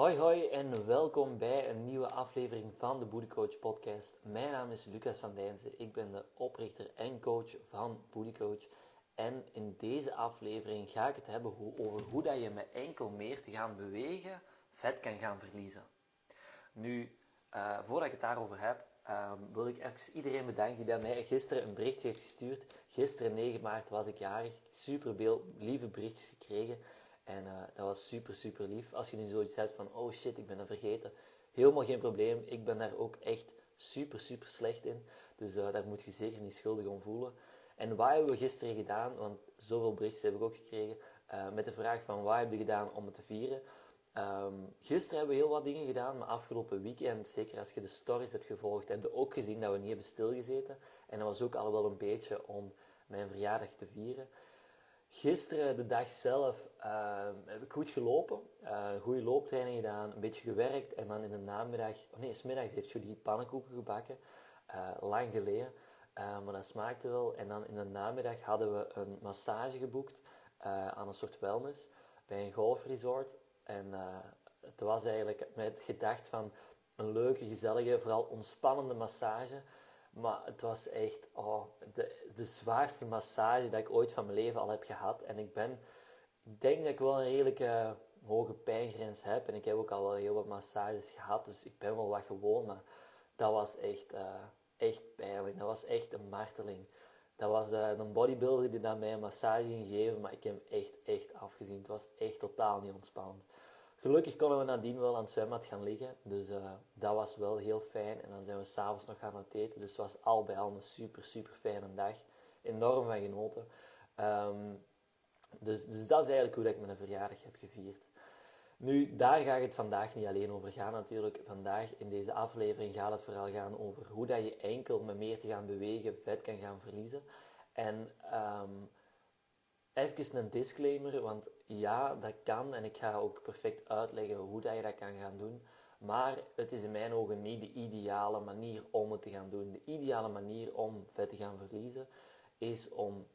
Hoi hoi en welkom bij een nieuwe aflevering van de Booty Coach podcast. Mijn naam is Lucas van Dijnsen. Ik ben de oprichter en coach van Booty Coach. En in deze aflevering ga ik het hebben over hoe dat je met enkel meer te gaan bewegen vet kan gaan verliezen. Nu, uh, voordat ik het daarover heb, um, wil ik even iedereen bedanken die dat mij gisteren een berichtje heeft gestuurd. Gisteren 9 maart was ik jarig. Super lieve berichtjes gekregen. En uh, dat was super, super lief. Als je nu zoiets hebt van, oh shit, ik ben dat vergeten. Helemaal geen probleem. Ik ben daar ook echt super, super slecht in. Dus uh, daar moet je zeker niet schuldig om voelen. En wat hebben we gisteren gedaan? Want zoveel berichtjes heb ik ook gekregen. Uh, met de vraag van, wat heb je gedaan om het te vieren? Um, gisteren hebben we heel wat dingen gedaan, maar afgelopen weekend, zeker als je de stories hebt gevolgd, heb je ook gezien dat we niet hebben stilgezeten. En dat was ook al wel een beetje om mijn verjaardag te vieren. Gisteren, de dag zelf, uh, heb ik goed gelopen. Uh, goede looptraining gedaan, een beetje gewerkt. En dan in de namiddag, oh nee, smiddags heeft Julie pannenkoeken gebakken. Uh, lang geleden. Maar dat smaakte wel. En dan in de namiddag hadden we een massage geboekt aan een soort wellness bij een golfresort. En het was eigenlijk met gedacht van een leuke, gezellige, vooral ontspannende massage. Maar het was echt oh, de, de zwaarste massage dat ik ooit van mijn leven al heb gehad. En ik ben, ik denk dat ik wel een redelijke hoge pijngrens heb. En ik heb ook al wel heel wat massages gehad, dus ik ben wel wat gewoon. Maar dat was echt, uh, echt pijnlijk. Dat was echt een marteling. Dat was uh, een bodybuilder die dan mij een massage ging geven, maar ik heb hem echt, echt afgezien. Het was echt totaal niet ontspannend. Gelukkig konden we nadien wel aan het zwembad gaan liggen. Dus uh, dat was wel heel fijn. En dan zijn we s'avonds nog gaan eten. Dus het was al bij al een super, super fijne dag. Enorm van genoten. Um, dus, dus dat is eigenlijk hoe ik mijn verjaardag heb gevierd. Nu, daar ga ik het vandaag niet alleen over gaan natuurlijk. Vandaag in deze aflevering gaat het vooral gaan over hoe dat je enkel met meer te gaan bewegen vet kan gaan verliezen. En um, Even een disclaimer, want ja, dat kan en ik ga ook perfect uitleggen hoe dat je dat kan gaan doen. Maar het is in mijn ogen niet de ideale manier om het te gaan doen. De ideale manier om vet te gaan verliezen is om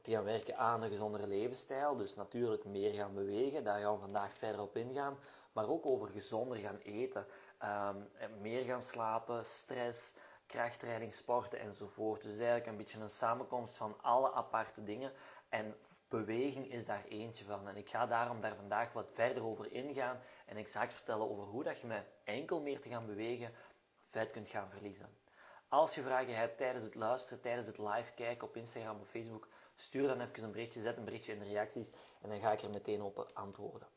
te gaan werken aan een gezondere levensstijl. Dus natuurlijk meer gaan bewegen, daar gaan we vandaag verder op ingaan. Maar ook over gezonder gaan eten, um, meer gaan slapen, stress, krachttraining, sporten enzovoort. Dus eigenlijk een beetje een samenkomst van alle aparte dingen. En beweging is daar eentje van. En ik ga daarom daar vandaag wat verder over ingaan en exact vertellen over hoe dat je met enkel meer te gaan bewegen vet kunt gaan verliezen. Als je vragen hebt tijdens het luisteren, tijdens het live kijken op Instagram of Facebook, stuur dan even een berichtje, zet een berichtje in de reacties en dan ga ik er meteen op antwoorden.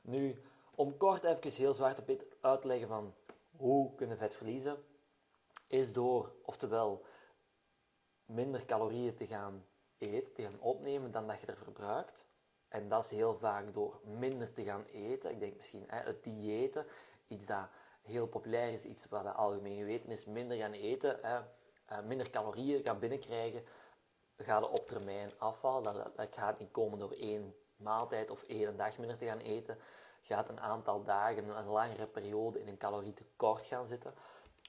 Nu, om kort even heel zwart op wit uit te leggen van hoe kunnen vet verliezen, is door, oftewel, minder calorieën te gaan eet, te gaan opnemen dan dat je er verbruikt. En dat is heel vaak door minder te gaan eten. Ik denk misschien hè, het diëten, iets dat heel populair is, iets wat algemeen geweten is, minder gaan eten, hè, uh, minder calorieën gaan binnenkrijgen, gaat op termijn. Dat, dat gaat niet komen door één maaltijd of één dag minder te gaan eten. Gaat een aantal dagen, een langere periode in een calorietekort gaan zitten,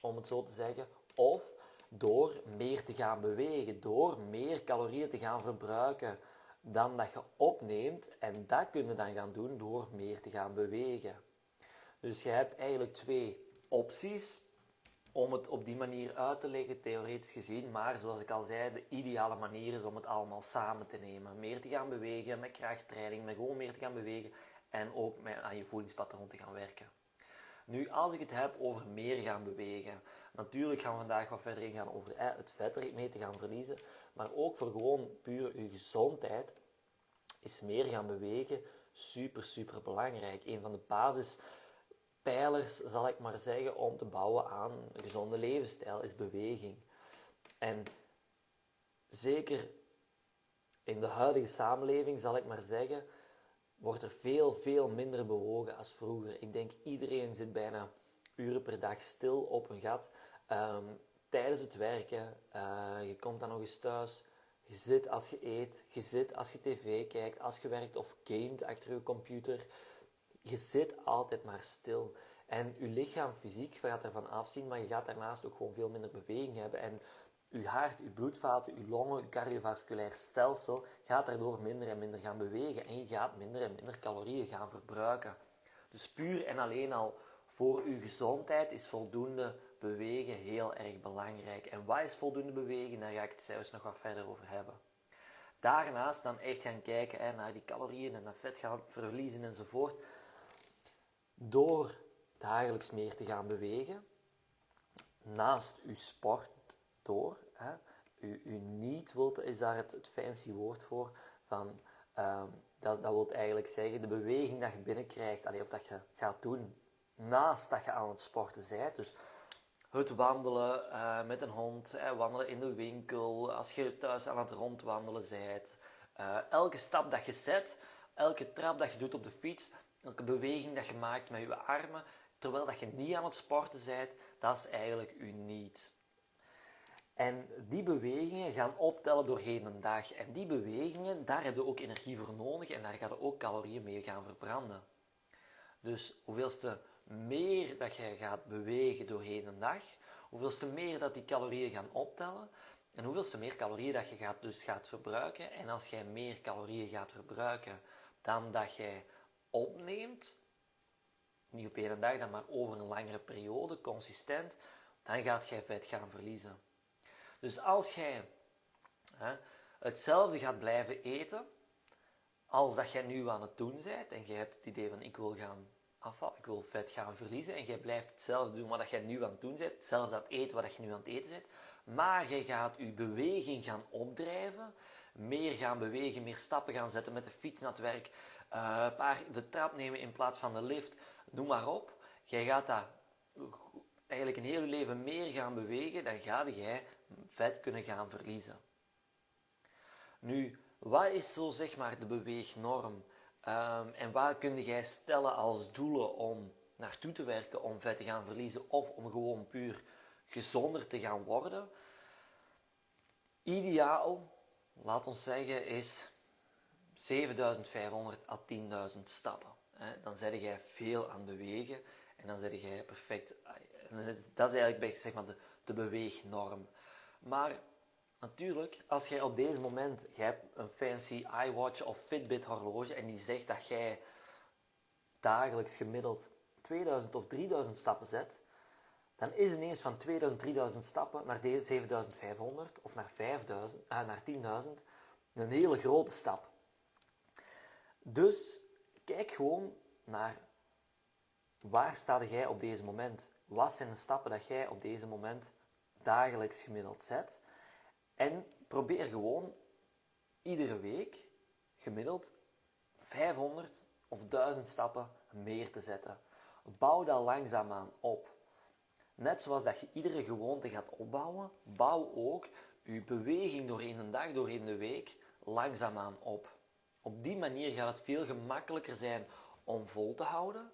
om het zo te zeggen. Of door meer te gaan bewegen, door meer calorieën te gaan verbruiken dan dat je opneemt. En dat kun je dan gaan doen door meer te gaan bewegen. Dus je hebt eigenlijk twee opties om het op die manier uit te leggen, theoretisch gezien. Maar zoals ik al zei, de ideale manier is om het allemaal samen te nemen. Meer te gaan bewegen met krachttraining, met gewoon meer te gaan bewegen en ook met aan je voedingspatroon te gaan werken. Nu, als ik het heb over meer gaan bewegen, natuurlijk gaan we vandaag wat verder ingaan over het vet mee te gaan verliezen, maar ook voor gewoon puur je gezondheid is meer gaan bewegen super, super belangrijk. Een van de basispijlers, zal ik maar zeggen, om te bouwen aan een gezonde levensstijl is beweging. En zeker in de huidige samenleving, zal ik maar zeggen, wordt er veel, veel minder bewogen als vroeger. Ik denk iedereen zit bijna uren per dag stil op een gat. Ehm, tijdens het werken, uh, je komt dan nog eens thuis, je zit als je eet, je zit als je tv kijkt, als je werkt of gamet achter je computer. Je zit altijd maar stil. En je lichaam fysiek gaat ervan afzien, maar je gaat daarnaast ook gewoon veel minder beweging hebben. En uw hart, uw bloedvaten, uw longen, uw cardiovasculair stelsel gaat daardoor minder en minder gaan bewegen en je gaat minder en minder calorieën gaan verbruiken. Dus puur en alleen al voor uw gezondheid is voldoende bewegen heel erg belangrijk. En wat is voldoende bewegen? Daar ga ik het zelfs nog wat verder over hebben. Daarnaast dan echt gaan kijken naar die calorieën en naar vet gaan verliezen enzovoort. Door dagelijks meer te gaan bewegen, naast uw sport door, hè, niet is daar het, het fancy woord voor, van, um, dat, dat wil eigenlijk zeggen, de beweging dat je binnenkrijgt, of dat je gaat doen, naast dat je aan het sporten bent. Dus het wandelen uh, met een hond, eh, wandelen in de winkel, als je thuis aan het rondwandelen bent. Uh, elke stap dat je zet, elke trap dat je doet op de fiets, elke beweging dat je maakt met je armen, terwijl dat je niet aan het sporten bent, dat is eigenlijk u niet. En die bewegingen gaan optellen doorheen een dag. En die bewegingen, daar heb je ook energie voor nodig en daar gaan je ook calorieën mee gaan verbranden. Dus hoeveelste meer dat je gaat bewegen doorheen een dag, hoeveelste meer dat die calorieën gaan optellen en hoeveelste meer calorieën dat je gaat, dus gaat verbruiken. En als jij meer calorieën gaat verbruiken dan dat jij opneemt, niet op één dag, dan maar over een langere periode, consistent, dan gaat jij vet gaan verliezen. Dus als jij hè, hetzelfde gaat blijven eten, als dat jij nu aan het doen bent, en je hebt het idee van ik wil gaan afvallen, ik wil vet gaan verliezen, en jij blijft hetzelfde doen wat jij nu aan het doen bent, hetzelfde het eten wat je nu aan het eten bent, maar je gaat je beweging gaan opdrijven, meer gaan bewegen, meer stappen gaan zetten met de fiets naar het werk, uh, paar, de trap nemen in plaats van de lift, noem maar op. Jij gaat dat eigenlijk een heel leven meer gaan bewegen, dan ga jij vet kunnen gaan verliezen. Nu, wat is zo zeg maar de beweegnorm? Um, en wat kun jij stellen als doelen om naartoe te werken om vet te gaan verliezen of om gewoon puur gezonder te gaan worden? Ideaal, laat ons zeggen, is 7500 à 10.000 stappen. Dan zet jij veel aan bewegen en dan zet jij perfect. Dat is eigenlijk zeg maar, de, de beweegnorm. Maar natuurlijk, als jij op deze moment, jij hebt een fancy iWatch of Fitbit horloge en die zegt dat jij dagelijks gemiddeld 2000 of 3000 stappen zet, dan is ineens van 2000, 3000 stappen naar 7500 of naar, 5000, eh, naar 10.000 een hele grote stap. Dus kijk gewoon naar waar sta jij op deze moment? Wat zijn de stappen dat jij op deze moment dagelijks gemiddeld zet. En probeer gewoon iedere week gemiddeld 500 of 1000 stappen meer te zetten. Bouw dat langzaamaan op. Net zoals dat je iedere gewoonte gaat opbouwen, bouw ook je beweging doorheen een dag, doorheen de week langzaamaan op. Op die manier gaat het veel gemakkelijker zijn om vol te houden,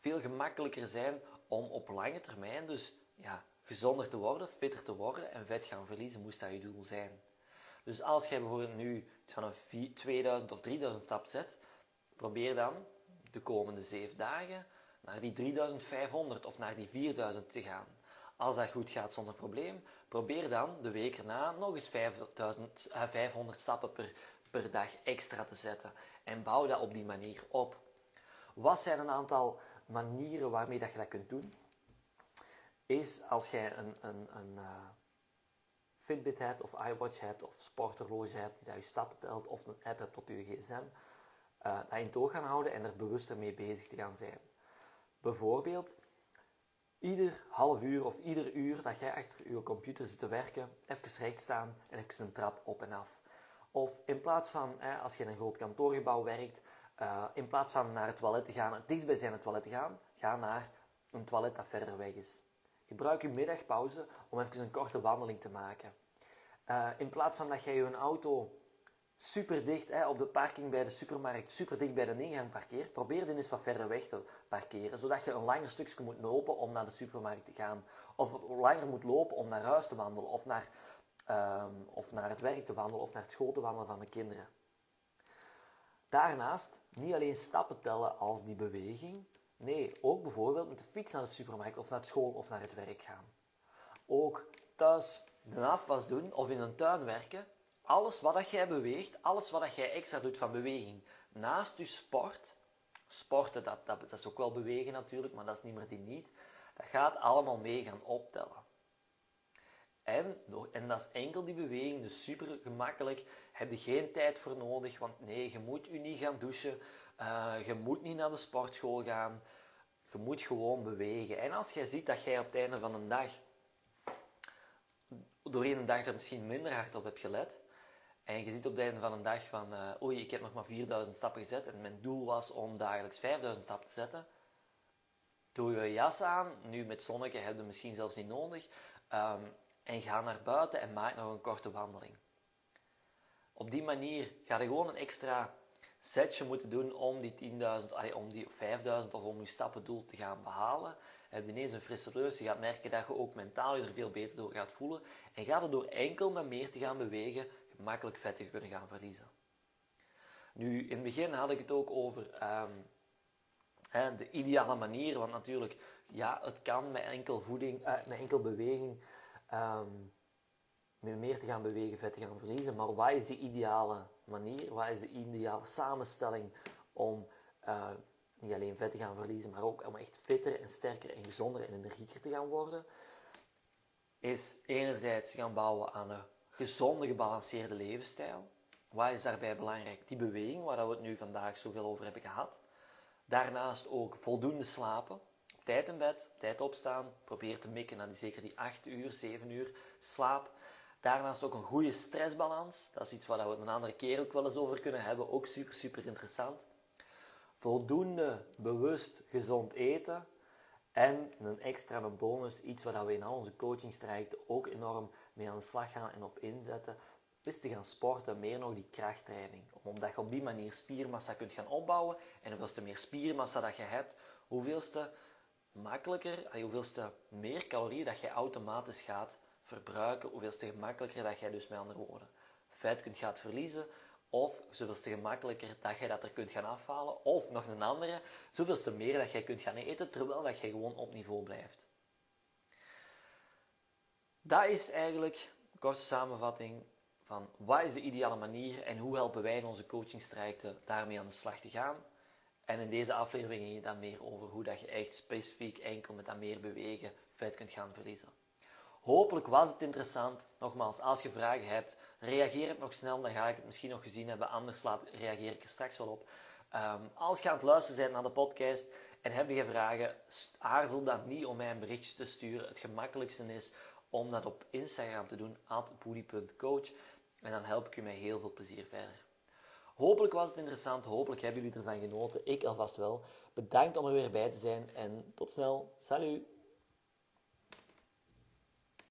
veel gemakkelijker zijn om op lange termijn dus ja, gezonder te worden, fitter te worden en vet gaan verliezen, moest dat je doel zijn. Dus als jij bijvoorbeeld nu van een 2000 of 3000 stap zet, probeer dan de komende 7 dagen naar die 3500 of naar die 4000 te gaan. Als dat goed gaat zonder probleem, probeer dan de week erna nog eens 5000, 500 eh, stappen per, per dag extra te zetten. En bouw dat op die manier op. Wat zijn een aantal manieren waarmee dat je dat kunt doen? is als jij een, een, een uh, Fitbit hebt of iWatch hebt of sporthorloge hebt die dat je stappen telt of een app hebt op je gsm, uh, dat in toog gaan houden en er bewuster mee bezig te gaan zijn. Bijvoorbeeld, ieder half uur of ieder uur dat jij achter je computer zit te werken, even recht staan en even een trap op en af. Of in plaats van, als je in een groot kantoorgebouw werkt, uh, in plaats van naar het toilet te gaan, het dichtstbijzijnde toilet te gaan, ga naar een toilet dat verder weg is. Gebruik je middagpauze om even een korte wandeling te maken. Uh, in plaats van dat jij je auto super dicht hè, op de parking bij de supermarkt, super dicht bij de ingang parkeert, probeer eens wat verder weg te parkeren, zodat je een langer stukje moet lopen om naar de supermarkt te gaan. Of langer moet lopen om naar huis te wandelen, of naar, um, of naar het werk te wandelen, of naar het school te wandelen van de kinderen. Daarnaast niet alleen stappen tellen als die beweging, Nee, ook bijvoorbeeld met de fiets naar de supermarkt of naar school of naar het werk gaan. Ook thuis de afwas doen of in een tuin werken. Alles wat dat jij beweegt, alles wat dat jij extra doet van beweging naast je sport, sporten, dat, dat, dat is ook wel bewegen natuurlijk, maar dat is niet meer die niet. Dat gaat allemaal mee gaan optellen. En, dat is enkel die beweging, dus super gemakkelijk. Heb je geen tijd voor nodig, want nee, je moet je niet gaan douchen. Uh, je moet niet naar de sportschool gaan. Je moet gewoon bewegen. En als jij ziet dat jij op het einde van een dag, doorheen een dag er misschien minder hard op hebt gelet, en je ziet op het einde van een dag van, uh, oei, ik heb nog maar 4000 stappen gezet en mijn doel was om dagelijks 5000 stappen te zetten. Doe je jas aan, nu met zonnetje heb je misschien zelfs niet nodig, um, en ga naar buiten en maak nog een korte wandeling. Op die manier ga je gewoon een extra setje moeten doen om die 10.000, om die 5.000 of om je stappendoel te gaan behalen. Je ineens een frisse reus, je gaat merken dat je ook mentaal er veel beter door gaat voelen en gaat er door enkel met meer te gaan bewegen makkelijk vetten kunnen gaan verliezen. Nu, in het begin had ik het ook over ehm, de ideale manier, want natuurlijk, ja, het kan met enkel voeding, uh, met enkel beweging, um, meer te gaan bewegen, vet te gaan verliezen. Maar wat is de ideale manier? Wat is de ideale samenstelling om uh, niet alleen vet te gaan verliezen, maar ook om echt fitter en sterker en gezonder en energieker te gaan worden? Is enerzijds gaan bouwen aan een gezonde, gebalanceerde levensstijl. Wat is daarbij belangrijk? Die beweging, waar we het nu vandaag zoveel over hebben gehad. Daarnaast ook voldoende slapen. Tijd in bed, tijd opstaan. Probeer te mikken naar die, zeker die 8 uur, 7 uur slaap. Daarnaast ook een goede stressbalans. Dat is iets waar we het een andere keer ook wel eens over kunnen hebben. Ook super, super interessant. Voldoende bewust gezond eten. En een extra een bonus, iets waar we in al onze coachingstrajecten ook enorm mee aan de slag gaan en op inzetten, is te gaan sporten, meer nog die krachttraining. Omdat je op die manier spiermassa kunt gaan opbouwen. En hoeveelste meer spiermassa dat je hebt, hoeveelste makkelijker, hoeveelste meer calorieën dat je automatisch gaat verbruiken, hoeveelste gemakkelijker dat jij dus met andere woorden vet kunt gaan verliezen, of zoveelste gemakkelijker dat je dat er kunt gaan afhalen, of nog een andere, zoveelste meer dat jij kunt gaan eten, terwijl dat je gewoon op niveau blijft. Dat is eigenlijk een korte samenvatting van wat is de ideale manier en hoe helpen wij in onze coachingstrajecten daarmee aan de slag te gaan. En in deze aflevering ging je dan meer over hoe dat je echt specifiek enkel met dat meer bewegen vet kunt gaan verliezen. Hopelijk was het interessant. Nogmaals, als je vragen hebt, reageer het nog snel, dan ga ik het misschien nog gezien hebben. Anders laat, reageer ik er straks wel op. Um, als je aan het luisteren bent naar de podcast en heb je vragen, aarzel dan niet om mij een berichtje te sturen. Het gemakkelijkste is om dat op Instagram te doen, boody.coach. En dan help ik je met heel veel plezier verder. Hopelijk was het interessant, hopelijk hebben jullie ervan genoten. Ik alvast wel. Bedankt om er weer bij te zijn en tot snel. Salut!